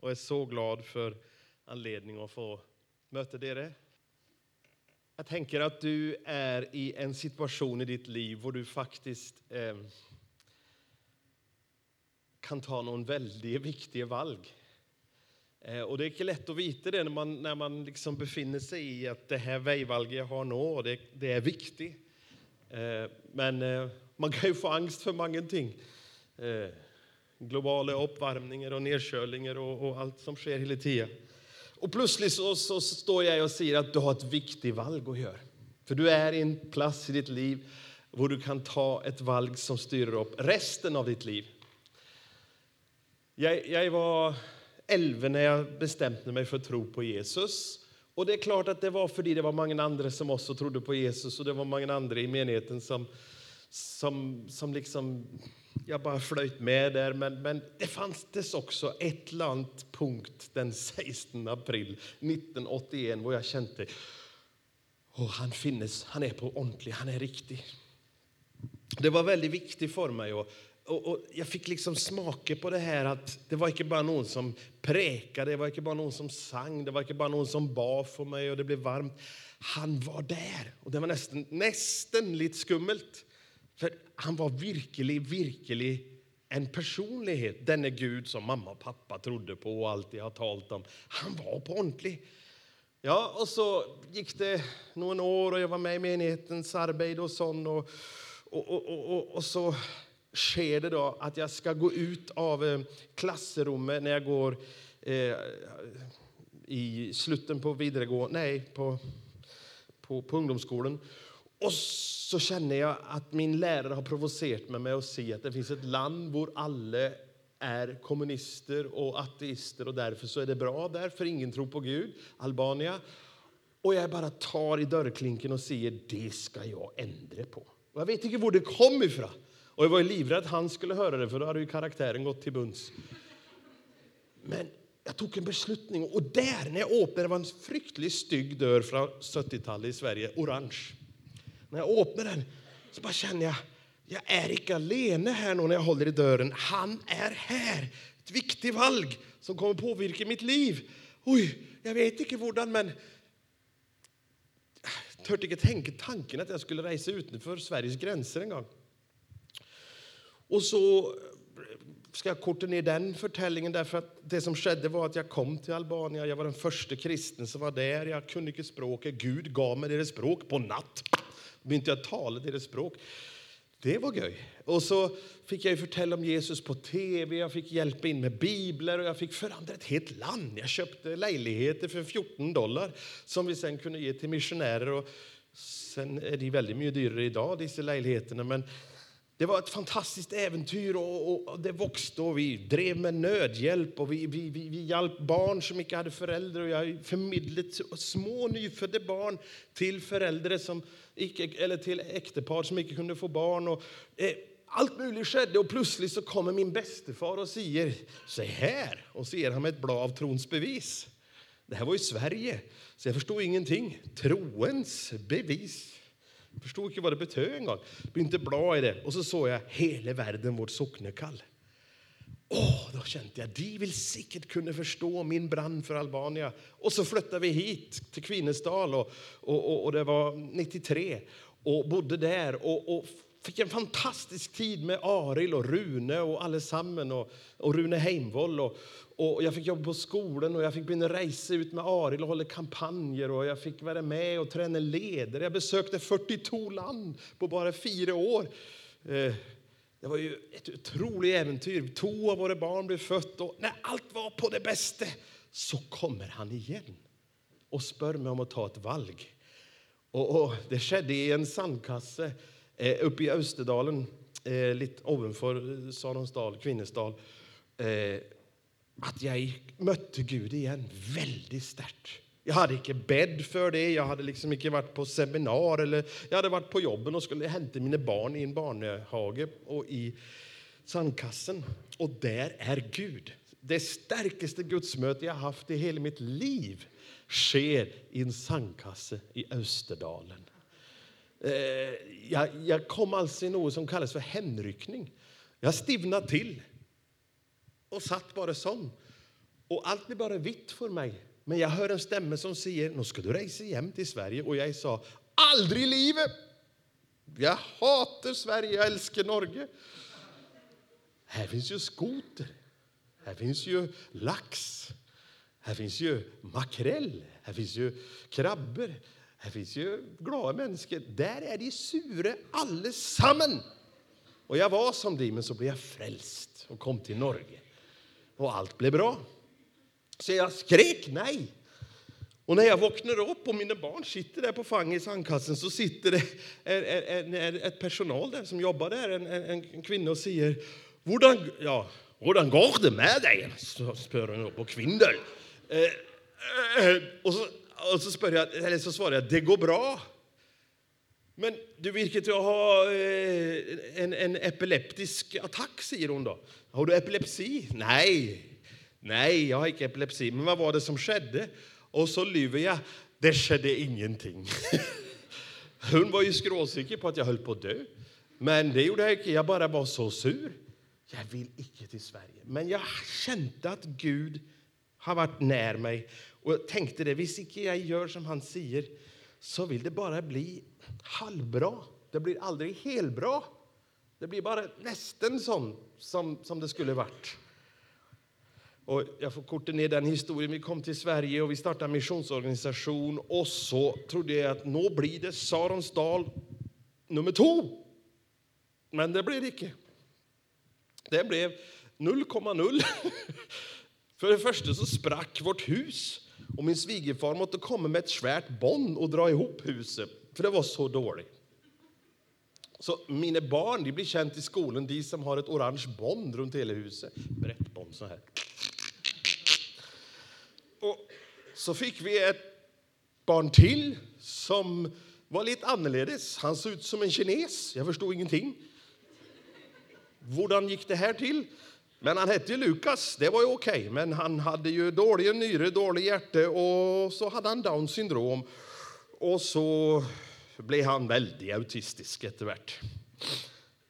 och är så glad för anledningen att få möta dere. Jag tänker att du är i en situation i ditt liv där du faktiskt eh, kan ta någon väldigt viktig valg. Eh, och det är inte lätt att veta det när man, när man liksom befinner sig i att det här vägvalget jag har nu, det, det är viktigt. Eh, men eh, man kan ju få angst för många ting. Eh, Globala uppvärmningar och nedkölningar och, och, allt som sker hela tiden. Och plötsligt så, så, står jag och säger att du har ett viktigt valg att göra. För du är i en plats i ditt liv där du kan ta ett valg som styr upp resten av ditt liv. Jag, jag var 11 när jag bestämde mig för att tro på Jesus. Och det är klart att det var för det var många andra som också trodde på Jesus och det var många andra i menigheten som, som, som liksom, jag bara flöjt med där. Men, men det fanns också ett land punkt den 16 april 1981 hvor jag kände och han finnes, han är på ordentlig, han är riktig. Det var väldigt viktigt för mig Och, och, och, jag fick liksom smaka på det här att det var inte bara någon som präkade, det var inte bara någon som sang, det var inte bara någon som bad för mig och det blev varmt. Han var där och det var nästan, nästan lite skummelt. För han var virkelig, virkelig en personlighet, denne Gud som mamma och pappa trodde på och alltid har talat om. Han var på ordentlig. Ja, och så gick det några år och jag var med i menighetens arbete och sånt. Och, och, och, och, och så sker det då att jag ska gå ut av eh, klassrummet när jag går eh, i slutet på videregående, nej, på, på, på ungdomsskolan. Och så känner jag att min lärare har provocerat mig med att se att det finns ett land där alla är kommunister och ateister och därför så är det bra där, för ingen tror på Gud, Albania. Och jag bara tar i dörrklinken och säger det ska jag ändra på. Och jag vet inte var det kom ifrån. Och jag var livrädd att han skulle höra det, för då hade ju karaktären gått till bunds. Men jag tog en beslutning och där, när jag öppnade, det var en fryktligt stygg dörr från 70-talet i Sverige, orange. När jag öppnar den så bara känner jag, jag är inte alene här när jag håller i dörren. Han är här. Ett viktigt valg som kommer påverka mitt liv. Oj, jag vet inte hur, men jag törde inte tänka tanken att jag skulle resa utanför Sveriges gränser en gång. Och så ska jag korta ner den förtällningen därför att det som skedde var att jag kom till Albanien. Jag var den första kristen som var där. Jag kunde inte språket. Gud gav mig deras språk på natt. Började jag tala deras språk. Det var göj. Och så fick jag förtälla om Jesus på tv, jag fick hjälpa in med biblar och jag fick förändra ett helt land. Jag köpte lägenheter för 14 dollar som vi sen kunde ge till missionärer. Och sen är de väldigt mycket dyrare idag, dessa lägenheterna. Men det var ett fantastiskt äventyr och, och, det växte och vi drev med nödhjälp och vi, vi, vi, vi hjälpte barn som inte hade föräldrar och jag förmedlade små nyfödda barn till föräldrar som icke, eller till äktepar som inte kunde få barn. Och, eh, allt möjligt skedde och plötsligt så kommer min bästefar och säger så här och ser ger han mig ett blad av trons bevis. Det här var i Sverige, så jag förstod ingenting. Troens bevis. Jag förstod inte vad det betöd en gång. Begynte bla i det och så såg jag hela världen vårt socknekall. Åh, då kände jag de vill säkert kunna förstå min brand för Albania. Och så flyttade vi hit till Kvinesdal och, och, och, och det var 93 och bodde där och, och fick en fantastisk tid med Aril och Rune och allesammen och, och Rune Heimvoll och, och jag fick jobba på skolan och jag fick börja resa ut med Aril och hålla kampanjer och jag fick vara med och träna ledare. Jag besökte 42 land på bara fyra år. Eh, det var ju ett otroligt äventyr. Två av våra barn blev fött och när allt var på det bästa så kommer han igen och spör mig om att ta ett valg. Och, och det skedde i en sandkasse eh, uppe i Österdalen, eh, lite ovanför eh, Saronsdal, Kvinnesdal. Eh, att jag mötte Gud igen väldigt starkt. Jag hade inte bädd för det, jag hade liksom inte varit på seminar eller jag hade varit på jobben och skulle hämta mina barn i en barnhage och i sandkassen. Och där är Gud. Det starkaste gudsmöte jag haft i hela mitt liv sker i en sandkasse i Österdalen. Eh, jag, jag kom alltså i något som kallas för hänryckning. Jag stivnade till och satt bara sån. Och allt blev bara vitt för mig. Men jag hör en stämme som säger, nu ska du resa hem till Sverige. Och jag sa, aldrig i livet! Jag hatar Sverige, jag älskar Norge. Här finns ju skoter, här finns ju lax, här finns ju makrell, här finns ju krabbor, här finns ju glada människor. Där är de sura allesammen. Och jag var som de, men så blev jag frälst och kom till Norge. Och allt blev bra. Så jag skrek nej. Och när jag vaknar upp och mina barn sitter där på Fang i sandkassen så sitter det en, en, en, ett personal där som jobbar där, en, en, kvinna och säger Hvordan, ja, hvordan går det med dig? Så spör hon på kvinnor. Eh, eh, och, så, och så, spör jag, eller så svarar jag det går bra. Men du verkar ha eh, en, en epileptisk attack, säger hon då. Har du epilepsi? Nej, nej, jag har inte epilepsi. Men vad var det som skedde? Och så lyver jag. Det skedde ingenting. Hon var ju skråsikker på att jag höll på att dö. Men det gjorde jag inte. Jag bara var så sur. Jag vill inte till Sverige. Men jag kände att Gud har varit när mig. Och jag tänkte det, hvis inte jag gör som han säger så vill det bara bli halvbra. Det blir aldrig helbra. Det blir bara nästan sån som, som det skulle varit. Och jag får korta ner den historien. Vi kom till Sverige och vi startade en missionsorganisation och så trodde jag att nu blir det Saronsdal nummer två. Men det blev det inte. Det blev 0,0. För det första så sprack vårt hus och min svigerfar måste komma med ett svärt bond och dra ihop huset, för det var så dåligt. Så mina barn de blir känt i skolan, de som har ett orange bond runt hela huset. Brett bond så här. Och så fick vi ett barn till som var lite annorledes. Han såg ut som en kines. Jag förstod ingenting. Hur gick det här till? Men han hette Lukas, det var ju okej. Okay. Men han hade ju dåliga nyre, dålig hjärta och så hade han Downs syndrom. Och så blev han väldigt autistisk efterhvert.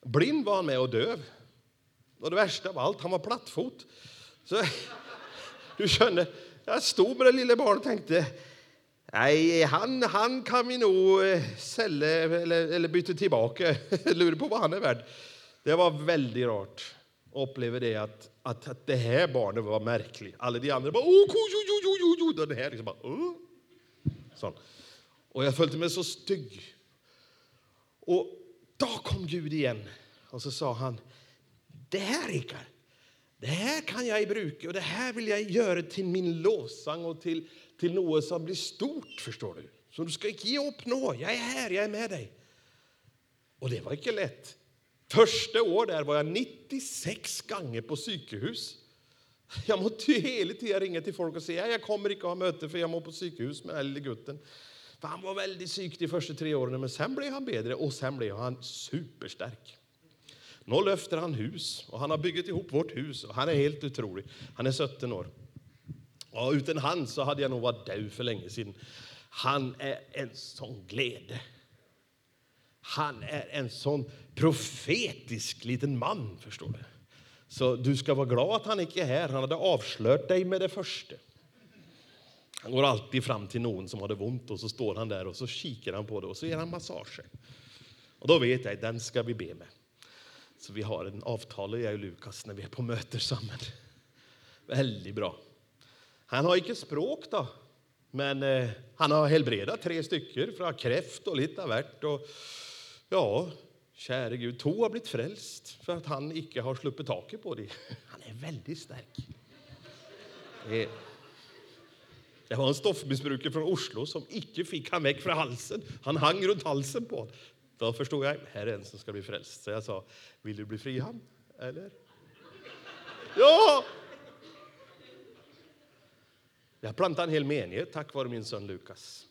Blind var han med och döv. Och det värsta av allt, han var plattfot. Så du känner, jag stod med det lilla barnet och tänkte Nej, han, han kan vi nog eh, sälja eller, eller byta tillbaka. Lurer på vad han är värd. Det var väldigt rart att uppleva det att, att, att det här barnet var märkligt. Alla de andra bara oh, jo, jo, jo, jo. Den här liksom bara oh. Sån. Och jag följde mig så stygg. Och då kom Gud igen och så sa han det här, Rikard, det här kan jag bruka och det här vill jag göra till min lovsång och till, till något som blir stort, förstår du. Så du ska inte ge upp nå. Jag är här, jag är med dig. Och det var inte lätt. Första år där var jag 96 gånger på psykhus. Jag måste hela tiden ringa till folk och säga jag kommer inte ha möte för jag må på psykhus med den lille gutten. För han var väldigt syk de första tre åren, men sen blev han bättre och sen blev han superstark. Nu löfter han hus och han har byggt ihop vårt hus och han är helt otrolig. Han är 17 år. Och utan han så hade jag nog varit död för länge sedan. Han är en sån glädje. Han är en sån profetisk liten man, förstår du. Så du ska vara glad att han inte är här. Han hade avslöjat dig med det första. Han går alltid fram till någon som hade ont och så står han där och så kikar han på det och så ger han massage. Och då vet jag, den ska vi be med. Så vi har en avtal, jag och Lukas, när vi är på möter samman. Väldigt bra. Han har inte språk då, men eh, han har helbredat tre stycken från kräft och lite av. Och, ja, käre Gud, två har blivit frälst för att han icke har sluppit taket på det. Han är väldigt stark. Det, det var en stoffmissbrukare från Oslo som icke fick han väck från halsen. Han hang runt halsen på honom. Då förstod jag, här är en som ska bli frälst. Så jag sa, vill du bli fri han? Eller? Ja! Jag plantade en hel menighet tack vare min son Lukas.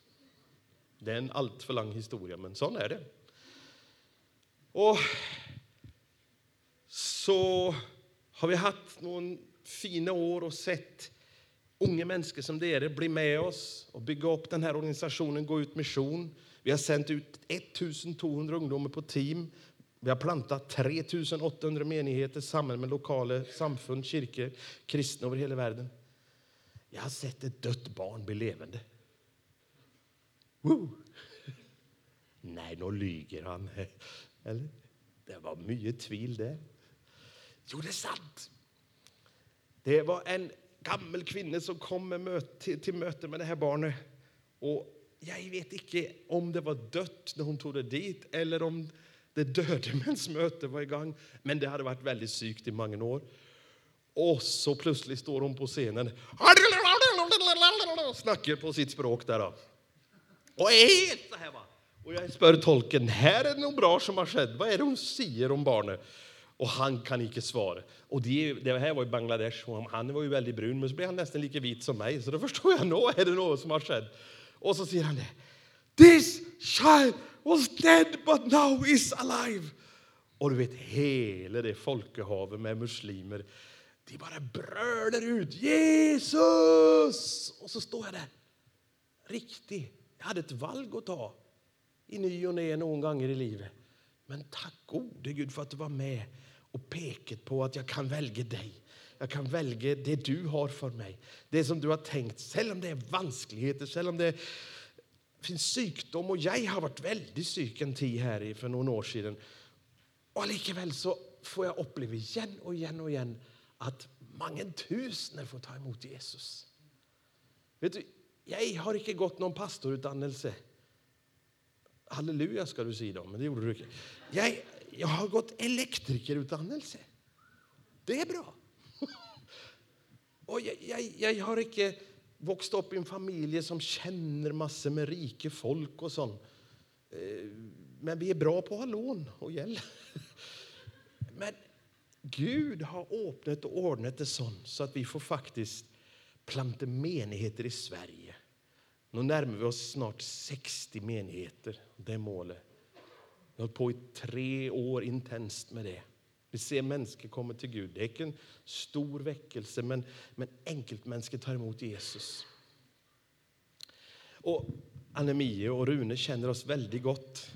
Det är en alltför lång historia, men sån är det. Och så har vi haft några fina år och sett unga människor som det bli med oss och bygga upp den här organisationen, gå ut mission. Vi har sänt ut 1200 ungdomar på team. Vi har plantat 3800 menigheter samman med lokala samfund, kyrkor, kristna över hela världen. Jag har sett ett dött barn bli levande. Woo! Nej, nu lyger han. Eller? Det var mycket tvil där. Jo, det är sant. Det var en gammal kvinna som kom med möte, till, till möte med det här barnet. Och jag vet inte om det var dött när hon tog det dit eller om det döde mens möte var igång. Men det hade varit väldigt sykt i många år. Och så plötsligt står hon på scenen och snackar på sitt språk där. Då. Och är helt så här va. Och jag spör tolken, här är det nog bra som har skett. Vad är det hon säger om barnet? Och han kan inte svara. Och det, det här var i Bangladesh och han var ju väldigt brun, men så blev han nästan lika vit som mig. Så då förstår jag, nå är det något som har skett. Och så säger han det. This child was dead but now is alive. Och du vet, hela det folkehavet med muslimer, de bara brölar ut Jesus! Och så står jag där, riktigt. Jag hade ett valg att ta i ny och ne någon gånger i livet. Men tack gode Gud för att du var med och pekat på att jag kan välja dig. Jag kan välja det du har för mig, det som du har tänkt, även om det är vanskligheter, även om det finns sjukdom. Och jag har varit väldigt sjuk en tid här för några år sedan. Och likväl så får jag uppleva igen och igen och igen att många tusen får ta emot Jesus. Vet du, jag har inte gått någon pastorutdannelse. Halleluja ska du säga då, men det gjorde du inte. Jag, jag har gått elektrikerutdannelse. Det är bra. Och jag, jag, jag har inte vuxit upp i en familj som känner massor med rike folk och sånt. Eh, men vi är bra på att ha lån och hjälp. Men Gud har öppnat och ordnat det sånt så att vi får faktiskt planta menigheter i Sverige. Nu närmar vi oss snart 60 menigheter. Det är målet. Vi har hållit på i tre år intensivt med det. Vi ser människor komma till Gud. Det är en stor väckelse, men, men enkelt människor tar emot Jesus. Och Annemie och Rune känner oss väldigt gott.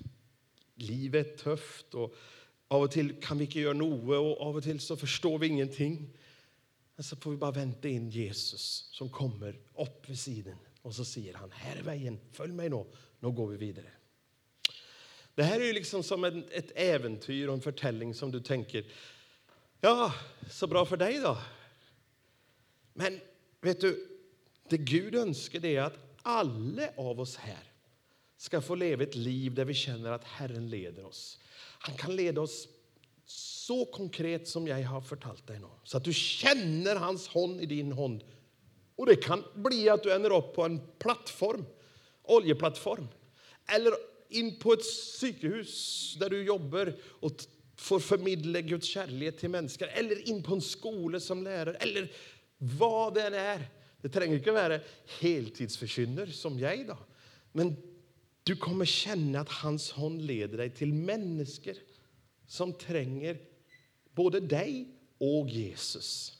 Livet är tufft och av och till kan vi inte göra något och av och till så förstår vi ingenting. Men så får vi bara vänta in Jesus som kommer upp vid sidan och så säger han, här är vägen, följ mig nu, nu går vi vidare. Det här är ju liksom som en, ett äventyr och en förtällning som du tänker, ja, så bra för dig då. Men vet du, det Gud önskar är att alla av oss här ska få leva ett liv där vi känner att Herren leder oss. Han kan leda oss så konkret som jag har förtalt dig nu. Så att du känner hans hand i din hand. Och det kan bli att du ändrar upp på en plattform, oljeplattform. Eller in på ett psykhus där du jobbar och får förmedla Guds kärlek till människor. Eller in på en skola som lärare. Eller vad det än är. Det tränger inte vara heltidsförkynner som jag. Då. Men du kommer känna att hans hand leder dig till människor som tränger både dig och Jesus.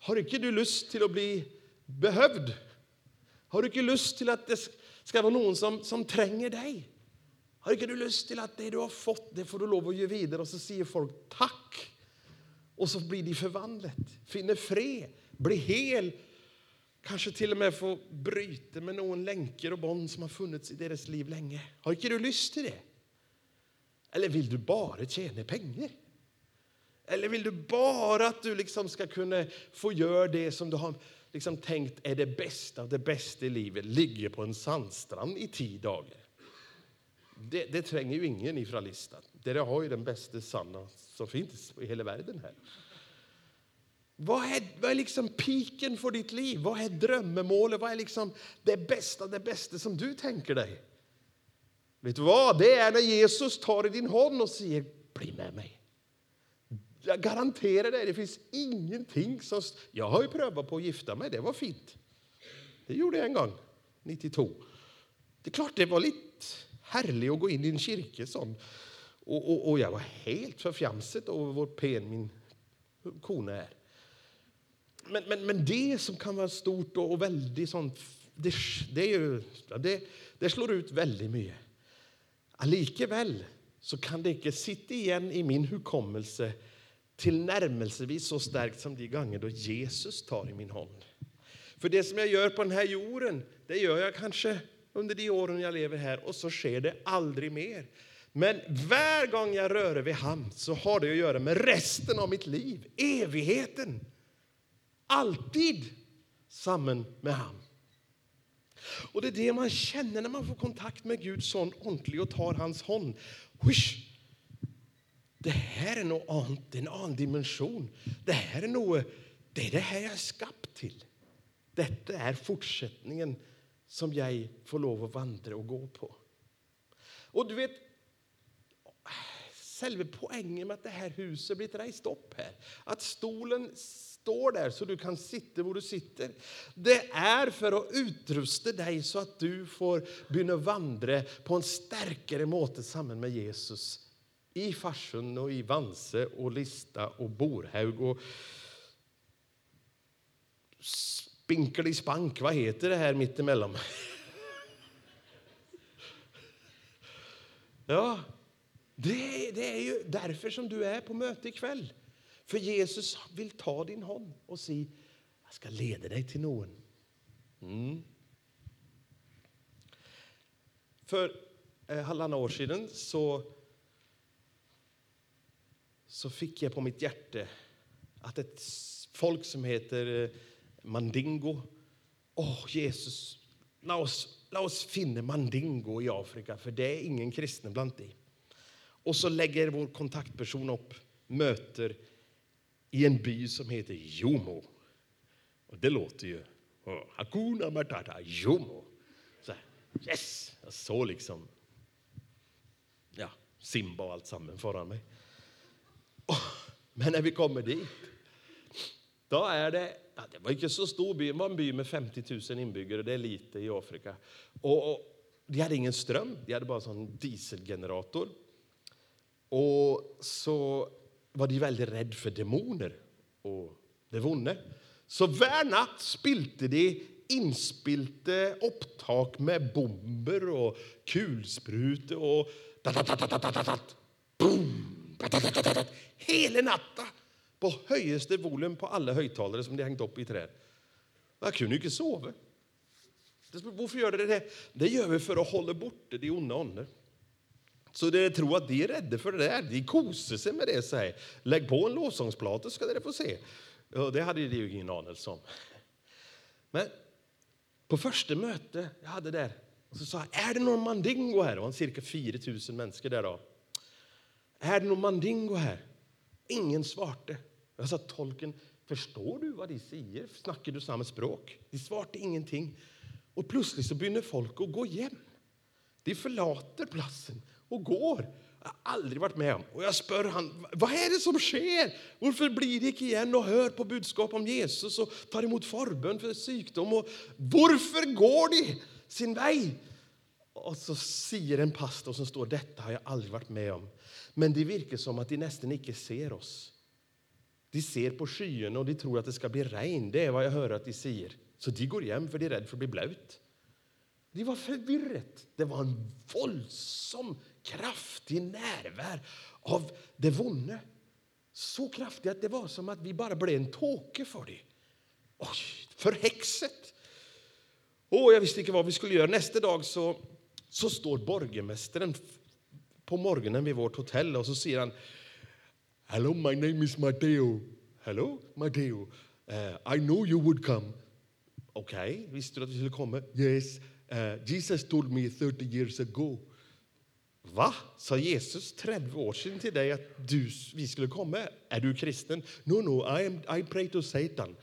Har inte du lust till att bli behövd? Har du inte lust till att det ska vara någon som, som tränger dig? Har inte du lust till att det du har fått, det får du lov att ge vidare och så säger folk tack. Och så blir de förvandlat, finner fred, blir hel. Kanske till och med får bryta med någon länker och bond som har funnits i deras liv länge. Har inte du lust till det? Eller vill du bara tjäna pengar? Eller vill du bara att du liksom ska kunna få göra det som du har liksom tänkt är det bästa av det bästa i livet, ligger på en sandstrand i tio dagar? Det, det tränger ju ingen ifrån listan. Det har ju den bästa sanna som finns i hela världen här. Vad är, vad är liksom piken för ditt liv? Vad är drömmemålet? Vad är liksom det bästa, det bästa som du tänker dig? Vet du vad? Det är när Jesus tar i din hand och säger bli med mig. Jag garanterar dig, det finns ingenting som... Jag har ju prövat på att gifta mig, det var fint. Det gjorde jag en gång, 92. Det är klart det var lite härligt att gå in i en kyrka sån. Och, och, och jag var helt förfjamsad över vår pen min kona är. Men, men, men det som kan vara stort och, och väldigt sånt, det, det, är ju, det, det slår ut väldigt mycket. Allikevel så kan det inte sitta igen i min hukommelse tillnärmelsevis så starkt som de gånger då Jesus tar i min hand. För det som jag gör på den här jorden, det gör jag kanske under de åren jag lever här och så sker det aldrig mer. Men varje gång jag rör vid hamn så har det att göra med resten av mitt liv, evigheten. Alltid samman med hamn. Och det är det man känner när man får kontakt med Gud sån ordentlig och tar hans hand. Husch! Det här är något annat, en annan dimension. Det här är något, det är det här jag är skapt till. Detta är fortsättningen som jag får lov att vandra och gå på. Och du vet, själva poängen med att det här huset blivit rejst upp här, att stolen står där så du kan sitta var du sitter. Det är för att utrusta dig så att du får börja vandra på en starkare måte samman med Jesus i Farsund och i Vanse och Lista och Borhaug och Spinkeli Spank, vad heter det här mittemellan? Ja, det, det är ju därför som du är på möte ikväll. För Jesus vill ta din hand och säga, jag ska leda dig till någon. Mm. För eh, halvannan år sedan så, så fick jag på mitt hjärta att ett folk som heter eh, Mandingo, åh oh, Jesus, låt oss, låt oss finna Mandingo i Afrika, för det är ingen kristen bland dem. Och så lägger vår kontaktperson upp möter i en by som heter Jomo. Och det låter ju... Hakuna Matata, Jomo. Så här, yes! Jag såg liksom ja, Simba och allt samman föran mig men när vi kommer dit, då är det... Ja, det var inte så stor by, det var en by med 50 000 inbyggare, det är lite i Afrika. Och, och de hade ingen ström, de hade bara en dieselgenerator. Och så var de väldigt rädda för demoner och det vonde. Så hver natt spilte de inspilte opptak med bomber och kulsprutor och Hele natta! På högsta volym på alla högtalare som de hängt upp i träd. Jag kunde inte sova. Varför gör det det? Det gör vi för att hålla borta de onda ånder. Så det tror att de är rädda för det där. De kosar sig med det. Säger. Lägg på en lovsångsplata ska ni få se. Och det hade de ju ingen anelse om. Men på första mötet jag hade där så sa jag, är det någon mandingo här? Det var cirka 4 000 människor där då. Är det någon mandingo här? Ingen svarte. Jag sa tolken, förstår du vad de säger? Snackar du samma språk? De svarte ingenting. Och plötsligt så börjar folk att gå hem. De förlater platsen och går. Jag har aldrig varit med om. Och jag spör han, vad är det som sker? Varför blir det inte igen och hör på budskap om Jesus och tar emot förbön för sjukdom? Och varför går de sin väg? Och så säger en pastor som står, detta har jag aldrig varit med om. Men det verkar som att de nästan inte ser oss. De ser på skyn och de tror att det ska bli regn. Det är vad jag hör att de säger. Så de går hem för de är rädda för att bli blöt. Det var förvirrat. Det var en våldsam kraftig närvaro av det vonde. Så kraftig att det var som att vi bara blev en tåke för det. Oj, förhäxet! Oh, jag visste inte vad vi skulle göra. Nästa dag så, så står borgmästaren på morgonen vid vårt hotell och så säger han Hello, my name is Matteo. Hello, Matteo. Uh, I know you would come. Okej, okay. visste du att vi skulle komma? Yes, uh, Jesus told me 30 years ago Va? Sa Jesus 30 år sedan till dig att du, vi skulle komma? Är du kristen? No, no, I, am, I pray to Satan.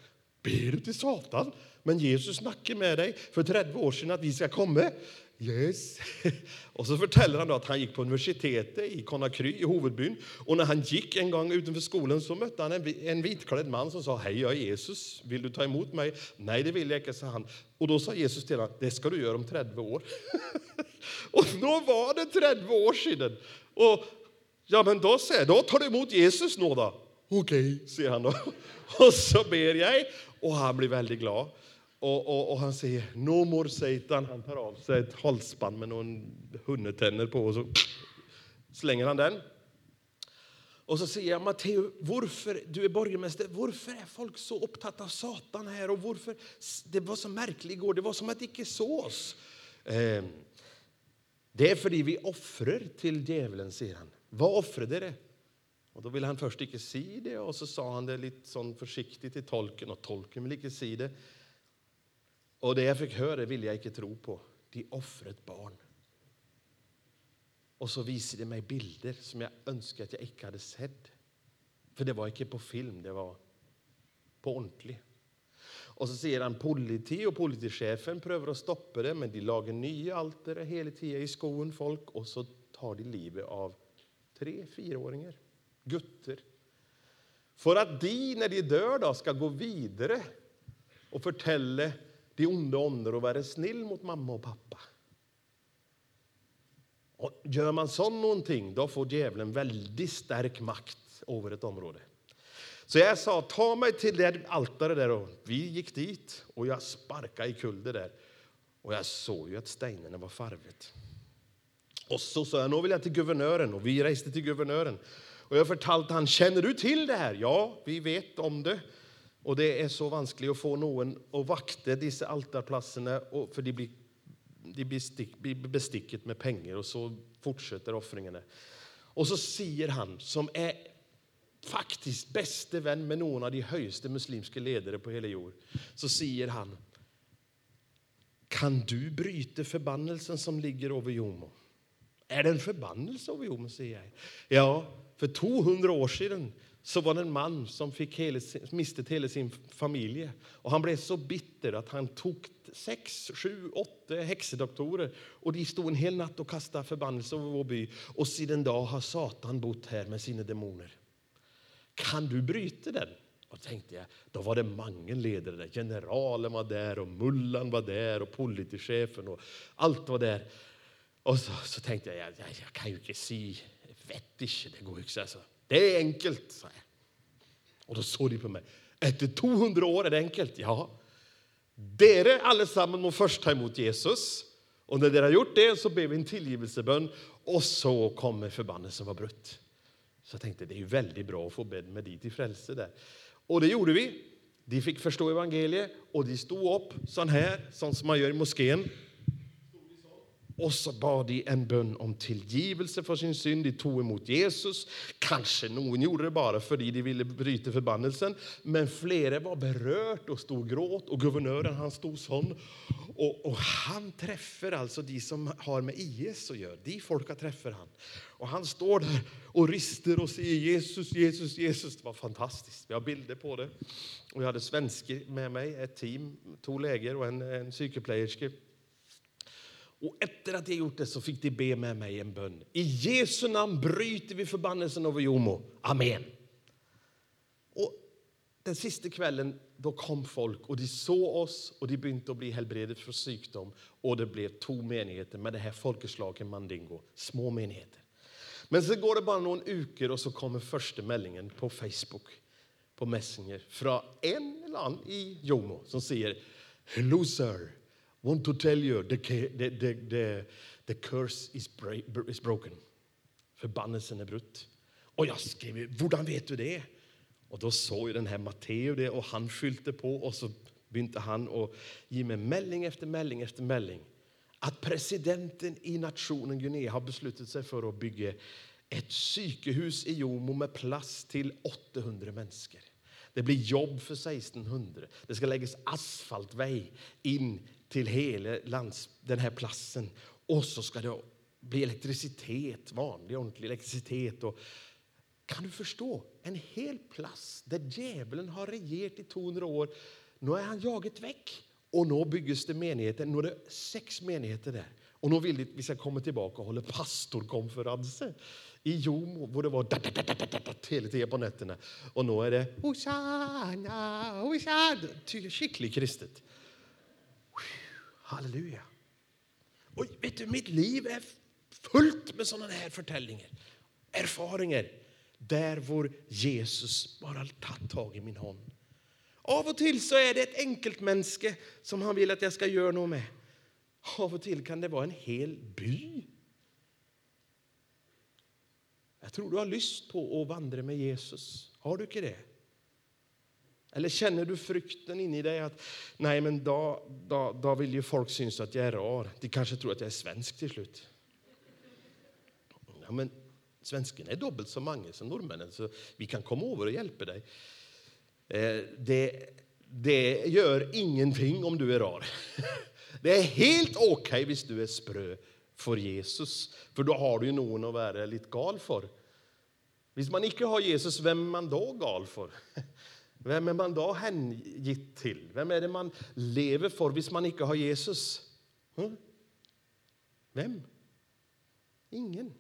Ber du till Satan? Men Jesus snackade med dig för 30 år sedan att vi ska komma. Yes. Och så fortäller han då att han gick på universitetet i Conakry, i huvudbyn. Och när han gick en gång utanför skolan så mötte han en, vitklädd man som sa Hej, jag är Jesus. Vill du ta emot mig? Nej, det vill jag inte, sa han. Och då sa Jesus till honom, det ska du göra om 30 år. och då var det 30 år sedan. Och ja, men då säger då tar du emot Jesus nu då. Okej, okay, säger han då. och så ber jag och han blir väldigt glad. Och, och, och, han säger no more Satan. Han tar av sig ett halsband med någon hundetänder på och så slänger han den. Och så säger jag, Matteo, varför, du är borgmästare, varför är folk så upptagna av Satan här? Och varför, det var så märkligt igår, det var som att det inte sås. Eh, det är för vi offrar till djävulen, säger han. Vad offrade det? Och då ville han först inte se det, och så sa han det lite sån försiktigt till tolken, och tolken ville inte se det. Och det jag fick höra vill jag inte tro på. De offrade ett barn. Och så visade de mig bilder som jag önskar att jag inte hade sett. För det var inte på film, det var på ordentligt. Och så säger han politi och politichefen prövar att stoppa det, men de lagar nya altare hela tiden i skogen folk och så tar de livet av tre, fyraåringar, gutter. För att de, när de dör, då, ska gå vidare och förtälla de onda ånder och vara snill mot mamma och pappa. Och gör man så någonting, då får djävulen väldigt stark makt över ett område. Så jag sa, ta mig till det altaret där. Och vi gick dit och jag sparkade i kulde där. Och jag såg ju att stenarna var farvet. Och så sa jag, nu vill jag till guvernören. Och vi reste till guvernören. Och jag förtalte han, känner du till det här? Ja, vi vet om det. Och det är så vanskligt att få någon att vakta dessa altarplatserna, för de blir, de blir besticket med pengar och så fortsätter offringarna. Och så säger han, som är faktiskt bäste vän med någon av de högsta muslimska ledare på hela jord, så säger han Kan du bryta förbannelsen som ligger över Jomo? Är det en förbannelse över Jomo, säger jag. Ja, för 200 år sedan så var det en man som fick hela, miste hela sin familj. Och han blev så bitter att han tog sex, sju, åtta häxedoktorer och de stod en hel natt och kastade förbannelse över vår by. Och sedan dag har Satan bott här med sina demoner. Kan du bryta den? Och tänkte jag, då var det många ledare där. Generalen var där och mullan var där och politichefen och allt var där. Och så, så tänkte jag, jag, jag kan ju inte se, vet inte, det går ju inte. Alltså. Det är enkelt, sa jag. Och då såg de på mig. Efter 200 år är det enkelt. Ja. Dere allesammans må först ta emot Jesus. Och när de har gjort det så ber vi en tillgivelsebön och så kommer förbannelsen vara brutt. Så jag tänkte det är ju väldigt bra att få be med dit i frälse där. Och det gjorde vi. De fick förstå evangeliet och de stod upp sån här, sånt som man gör i moskén. Och så bad de en bön om tillgivelse för sin synd. De tog emot Jesus. Kanske någon gjorde det bara för de ville bryta förbannelsen. Men flera var berört och stod gråt. Och guvernören han stod sån. Och, och, han träffar alltså de som har med IS att göra. De folka träffar han. Och han står där och rister och säger Jesus, Jesus, Jesus. Det var fantastiskt. Vi har bilder på det. Och jag hade svenskar med mig, ett team, två läger och en, en psykoplejerska. Och efter att jag gjort det så fick de be med mig en bön. I Jesu namn bryter vi förbannelsen över Jomo. Amen. Och den sista kvällen då kom folk och de såg oss och de började bli helbredet för sjukdom. Och det blev två menigheter med det här folkeslaget Mandingo, små menigheter. Men så går det bara någon veckor och så kommer första meldingen på Facebook, på Messenger, från en eller annan i Jomo som säger Hello sir, want to tell you the, the, the, the, the curse is, is broken. Förbannelsen är brutt. Och jag skrev, hur vet du det? Och då såg ju den här Matteo det och han fyllde på och så begynte han att ge mig mälling efter mälling efter mälling. att presidenten i nationen Guinea har beslutat sig för att bygga ett psykehus i Jomo med plats till 800 människor. Det blir jobb för 1600. Det ska läggas asfaltväg in till hela lands, den här platsen. Och så ska det bli elektricitet, vanlig ordentlig elektricitet. Och, kan du förstå? En hel plats där djävulen har regerat i 200 år. Nu är han jagat väck. Och nu byggs det menigheter. Nu är det sex menigheter där. Och nu vill de att vi ska komma tillbaka och hålla pastorkonferenser i Jomo, där det var da, da, da, da, da, hela tiden på nätterna. Och nu är det Hosanna, Hosanna. Skickligt kristet. Halleluja. Och vet du, mitt liv är fullt med sådana här förtällningar, erfarenheter där vår Jesus bara tagit tag i min hand. Av och till så är det ett enkelt mänske som han vill att jag ska göra något med. Av och till kan det vara en hel by. Jag tror du har lust på att vandra med Jesus. Har du inte det? Eller känner du frukten inne i dig att nej, men då, då, då vill ju folk syns att jag är rar. De kanske tror att jag är svensk till slut. Ja, men svensken är dubbelt så många som norrmännen, så vi kan komma över och hjälpa dig. Eh, det, det gör ingenting om du är rar. Det är helt okej okay om du är sprö för Jesus, för då har du ju någon att vara lite gal för. Om man inte har Jesus, vem är man då gal för? Vem är man då hängitt till? Vem är det man lever för om man inte har Jesus? Hm? Vem? Ingen.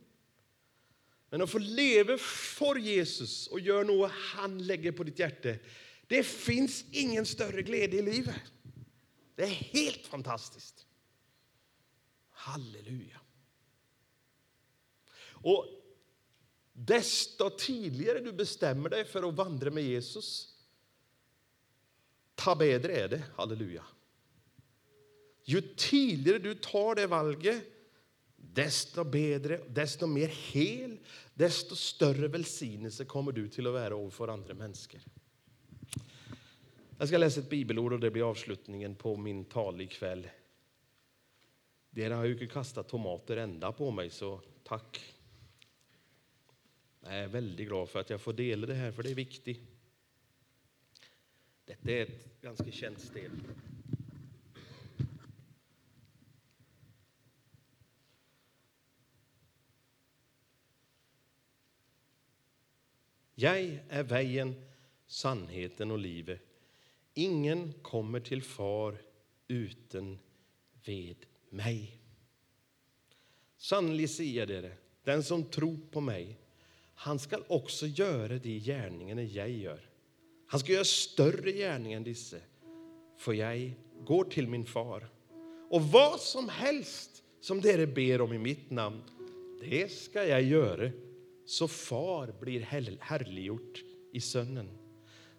Men att få leva för Jesus och göra något han lägger på ditt hjärta, det finns ingen större glädje i livet. Det är helt fantastiskt. Halleluja. Och desto tidigare du bestämmer dig för att vandra med Jesus, ta bättre det. Halleluja. Ju tidigare du tar det valget, desto bättre, desto mer hel, desto större välsignelse kommer du til att vara för andra människor. Jag ska läsa ett bibelord och det blir avslutningen på min tal ikväll. Dere har ju inte kastat tomater ända på mig, så tack. Jag är väldigt glad för att jag får dela det här, för det är viktigt. Detta är ett ganska känt steg. Jag är vägen, sannheten och livet. Ingen kommer till far utan ved mig. Sannolikt säger det, den som tror på mig, han skall också göra de gärningarna jag gör. Han ska göra större gärning än disse, för jag går till min far. Och vad som helst som dere ber om i mitt namn, det ska jag göra, så far blir härliggjort i sönnen.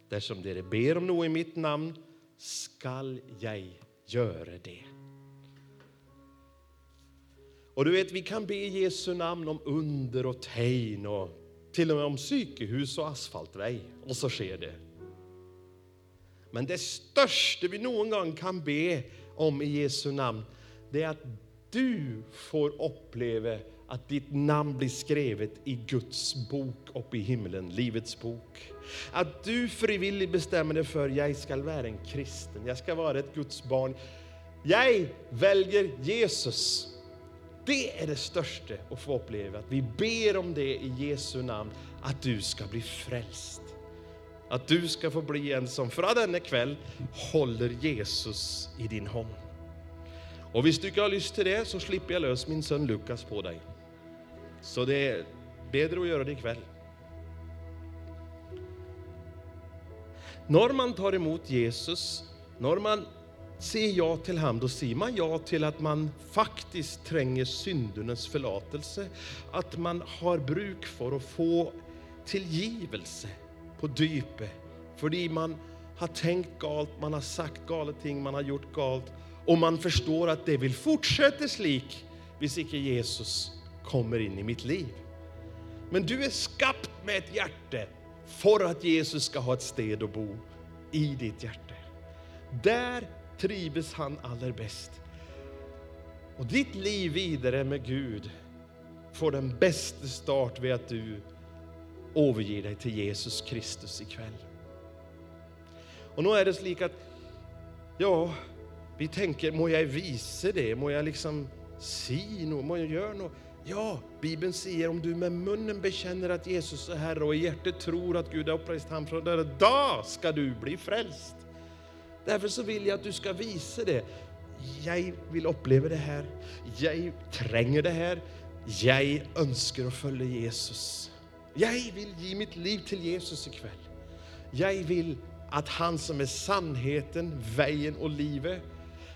Där som dere ber om något i mitt namn, skall jag göra det. Och du vet, vi kan be i Jesu namn om under och tegn och till och med om psykehus och asfaltväg, och så sker det. Men det största vi någon gång kan be om i Jesu namn, det är att du får uppleva att ditt namn blir skrivet i Guds bok uppe i himlen, Livets bok. Att du frivilligt bestämmer dig för, jag ska vara en kristen, jag ska vara ett Guds barn. Jag väljer Jesus. Det är det största att få uppleva, att vi ber om det i Jesu namn, att du ska bli frälst. Att du ska få bli en som från denna kväll håller Jesus i din hand. Och om du inte har lust till det så slipper jag lös min son Lukas på dig. Så det är bättre att göra det ikväll. När man tar emot Jesus, när man säger ja till honom, då säger man ja till att man faktiskt tränger syndernas förlåtelse. Att man har bruk för att få tillgivelse på djupet. För man har tänkt galt, man har sagt galet ting, man har gjort galt. Och man förstår att det vill fortsätta slik, hvis inte Jesus kommer in i mitt liv. Men du är skapt med ett hjärta för att Jesus ska ha ett sted att bo i ditt hjärta. Där trivs han allra bäst. Och ditt liv vidare med Gud får den bästa start vid att du överger dig till Jesus Kristus ikväll. Och nu är det så att, ja, vi tänker, må jag visa det? Må jag liksom si något? Må jag göra något? Ja, Bibeln säger om du med munnen bekänner att Jesus är Herre och i hjärtat tror att Gud har upprest honom från döden, då ska du bli frälst. Därför så vill jag att du ska visa det. Jag vill uppleva det här. Jag tränger det här. Jag önskar att följa Jesus. Jag vill ge mitt liv till Jesus ikväll. Jag vill att han som är sannheten, vägen och livet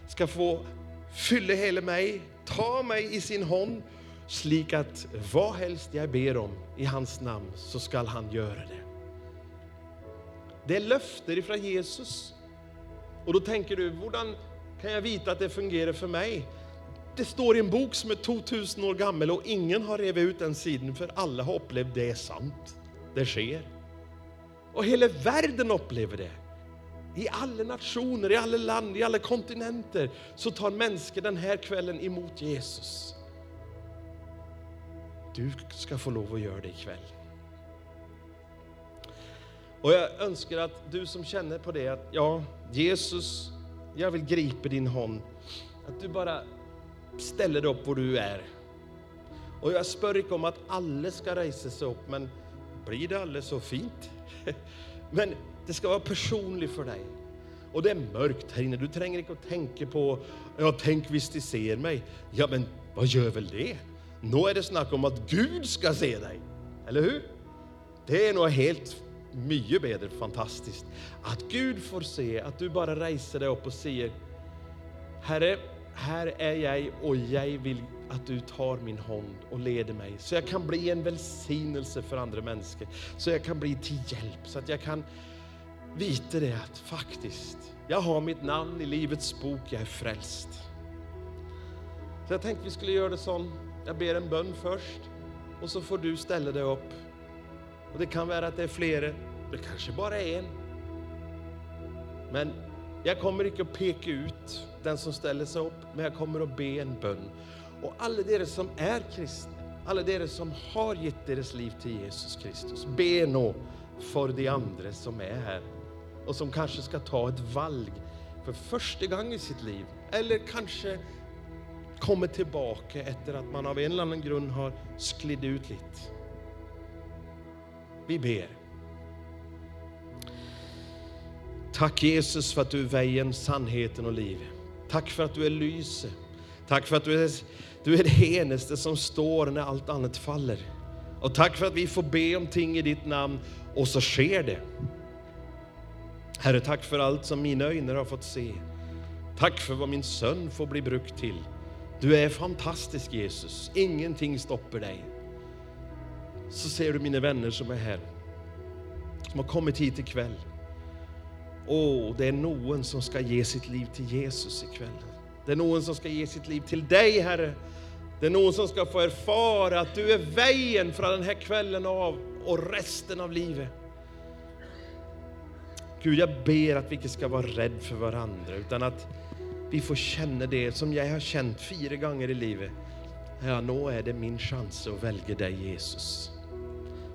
ska få fylla hela mig, ta mig i sin hand slik att vad helst jag ber om i hans namn så skall han göra det. Det är löfter ifrån Jesus. Och då tänker du, hur kan jag veta att det fungerar för mig? Det står i en bok som är 2000 år gammal och ingen har revit ut den sidan för alla har upplevt det är sant. Det sker. Och hela världen upplever det. I alla nationer, i alla land, i alla kontinenter så tar människor den här kvällen emot Jesus. Du ska få lov att göra det ikväll. Och jag önskar att du som känner på det att ja, Jesus, jag vill gripa din hand. Att du bara ställer dig upp var du är. Och jag spör inte om att alla ska resa sig upp, men blir det alldeles så fint? Men det ska vara personligt för dig. Och det är mörkt här inne, du tränger inte att tänka på, ja tänk visst de ser mig. Ja men vad gör väl det? Nu är det snack om att Gud ska se dig, eller hur? Det är nog helt mycket bättre, fantastiskt. Att Gud får se, att du bara reser dig upp och säger, Herre, här är jag och jag vill att du tar min hand och leder mig så jag kan bli en välsignelse för andra människor. Så jag kan bli till hjälp, så att jag kan veta det att faktiskt, jag har mitt namn i Livets bok, jag är frälst. Så jag tänkte vi skulle göra det så, jag ber en bön först och så får du ställa dig upp. Och det kan vara att det är flera, det kanske bara är en. Men jag kommer inte att peka ut den som ställer sig upp, men jag kommer att be en bön. Och alla dere som är kristna, alla dere som har gett deras liv till Jesus Kristus, be nå för de andra som är här och som kanske ska ta ett valg för första gången i sitt liv, eller kanske kommer tillbaka efter att man av en eller annan grund har sklidit ut lite. Vi ber. Tack Jesus för att du är vägen, sannheten och livet. Tack för att du är lyse. Tack för att du är, du är det enaste som står när allt annat faller. Och tack för att vi får be om ting i ditt namn och så sker det. Herre, tack för allt som mina ögon har fått se. Tack för vad min son får bli brukt till. Du är fantastisk Jesus, ingenting stoppar dig. Så ser du mina vänner som är här, som har kommit hit ikväll. Åh, det är någon som ska ge sitt liv till Jesus ikväll. Det är någon som ska ge sitt liv till dig, Herre. Det är någon som ska få erfara att du är vägen från den här kvällen av och resten av livet. Gud, jag ber att vi inte ska vara rädda för varandra, utan att vi får känna det som jag har känt fyra gånger i livet. Ja, nu är det min chans att välja dig, Jesus.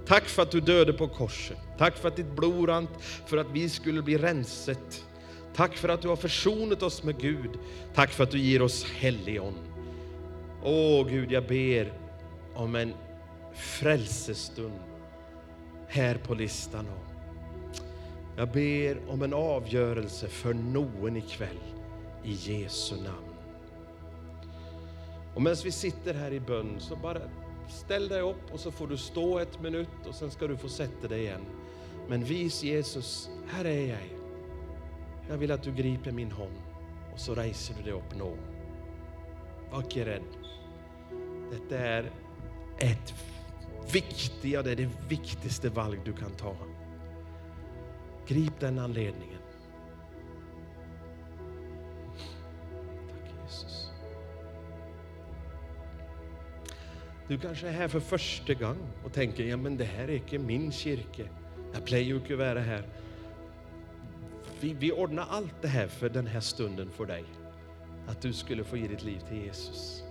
Tack för att du döde på korset. Tack för att ditt blod rann för att vi skulle bli renset. Tack för att du har försonat oss med Gud. Tack för att du ger oss helion. Åh Gud, jag ber om en frälsestund här på listan. Jag ber om en avgörelse för någon ikväll i Jesu namn. Och medan vi sitter här i bön så bara ställ dig upp och så får du stå ett minut och sen ska du få sätta dig igen. Men vis Jesus, här är jag. Jag vill att du griper min hand och så reser du dig upp nu. Var inte rädd. Detta är ett viktigt, det är det viktigaste valg du kan ta. Grip den anledningen. Du kanske är här för första gången och tänker, ja men det här är inte min kyrka. Jag plejer ju inte vara här. Vi, vi ordnar allt det här för den här stunden för dig. Att du skulle få ge ditt liv till Jesus.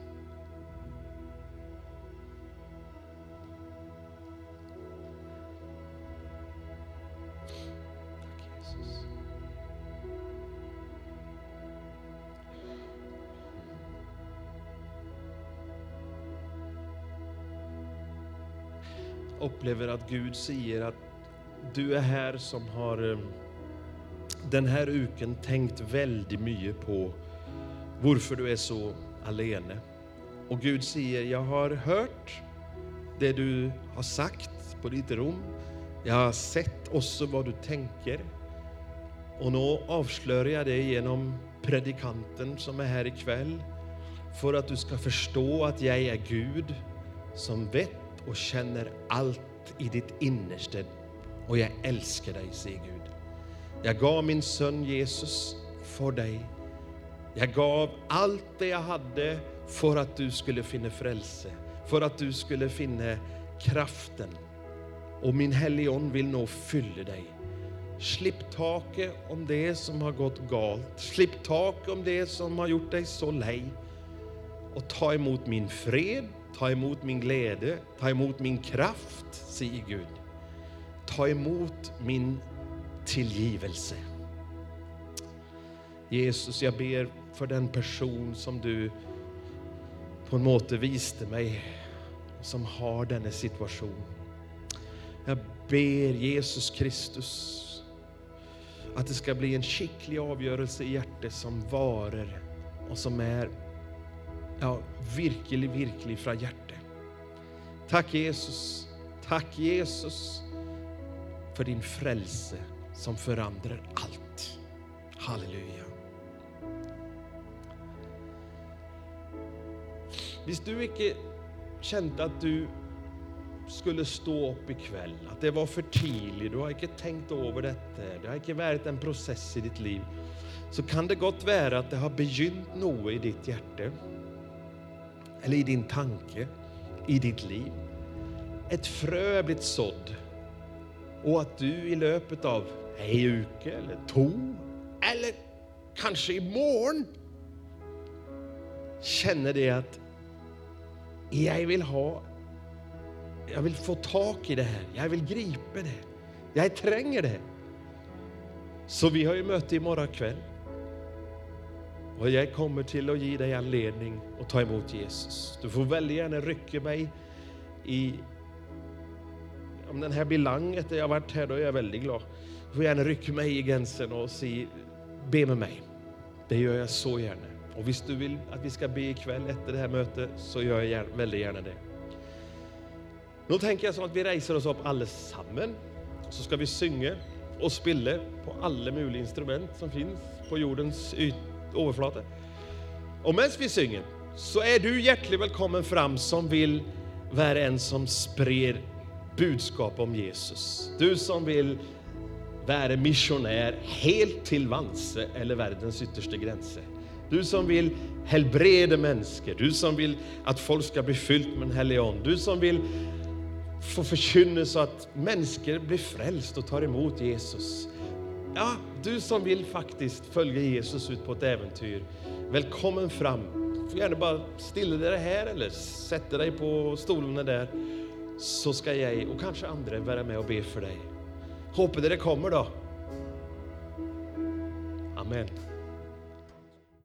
Upplever att Gud säger att du är här som har eh, den här uken tänkt väldigt mycket på varför du är så alene. Och Gud säger, jag har hört det du har sagt på ditt rum. Jag har sett också vad du tänker. Och nu avslöjar jag det genom predikanten som är här ikväll för att du ska förstå att jag är Gud som vet och känner allt i ditt innersta. Och jag älskar dig, säger Gud. Jag gav min son Jesus för dig. Jag gav allt det jag hade för att du skulle finna frälse, för att du skulle finna kraften. Och min helion vill nå fylla dig. Slipp taket om det som har gått galt. Slipp taket om det som har gjort dig så lej. Och ta emot min fred, ta emot min glädje, ta emot min kraft, säger Gud. Ta emot min tillgivelse. Jesus, jag ber för den person som du på en måte viste mig, som har denna situation. Jag ber Jesus Kristus att det ska bli en skicklig avgörelse i hjärtat som varar och som är ja, virkelig, virkelig från hjärtat. Tack Jesus, tack Jesus för din frelse som förändrar allt. Halleluja. Hvis du ikke kände att du skulle stå upp ikväll, att det var för tidigt, du har inte tänkt över detta, det har inte varit en process i ditt liv, så kan det gott vara att det har begynt något i ditt hjärta, eller i din tanke, i ditt liv. Ett frö är blivit sådd och att du i löpet av en uke eller två, eller kanske imorgon, känner det att jag vill ha, jag vill få tag i det här, jag vill gripa det, jag tränger det. Så vi har ju möte imorgon kväll. Och jag kommer till att ge dig anledning att ta emot Jesus. Du får väldigt gärna rycka mig i, om den här blir lång efter jag varit här, då är jag väldigt glad. Du får gärna rycka mig i gränsen och säga, be med mig. Det gör jag så gärna. Och om du vill att vi ska be ikväll efter det här mötet så gör jag gärna, väldigt gärna det. Nu tänker jag så att vi reser oss upp allesammans. Så ska vi synge och spela på alla möjliga instrument som finns på jordens yta overflate. Och medan vi synger så är du hjärtligt välkommen fram som vill vara en som sprer budskap om Jesus. Du som vill vara missionär helt till Vanse eller världens yttersta gränser. Du som vill helbreda människor, du som vill att folk ska bli fyllt med en helig ande, du som vill få förkynna så att människor blir frälst och tar emot Jesus. Ja, du som vill faktiskt följa Jesus ut på ett äventyr, välkommen fram. Du får gärna bara stilla dig här eller sätta dig på stolarna där, så ska jag och kanske andra vara med och be för dig. Hoppas det kommer då. Amen.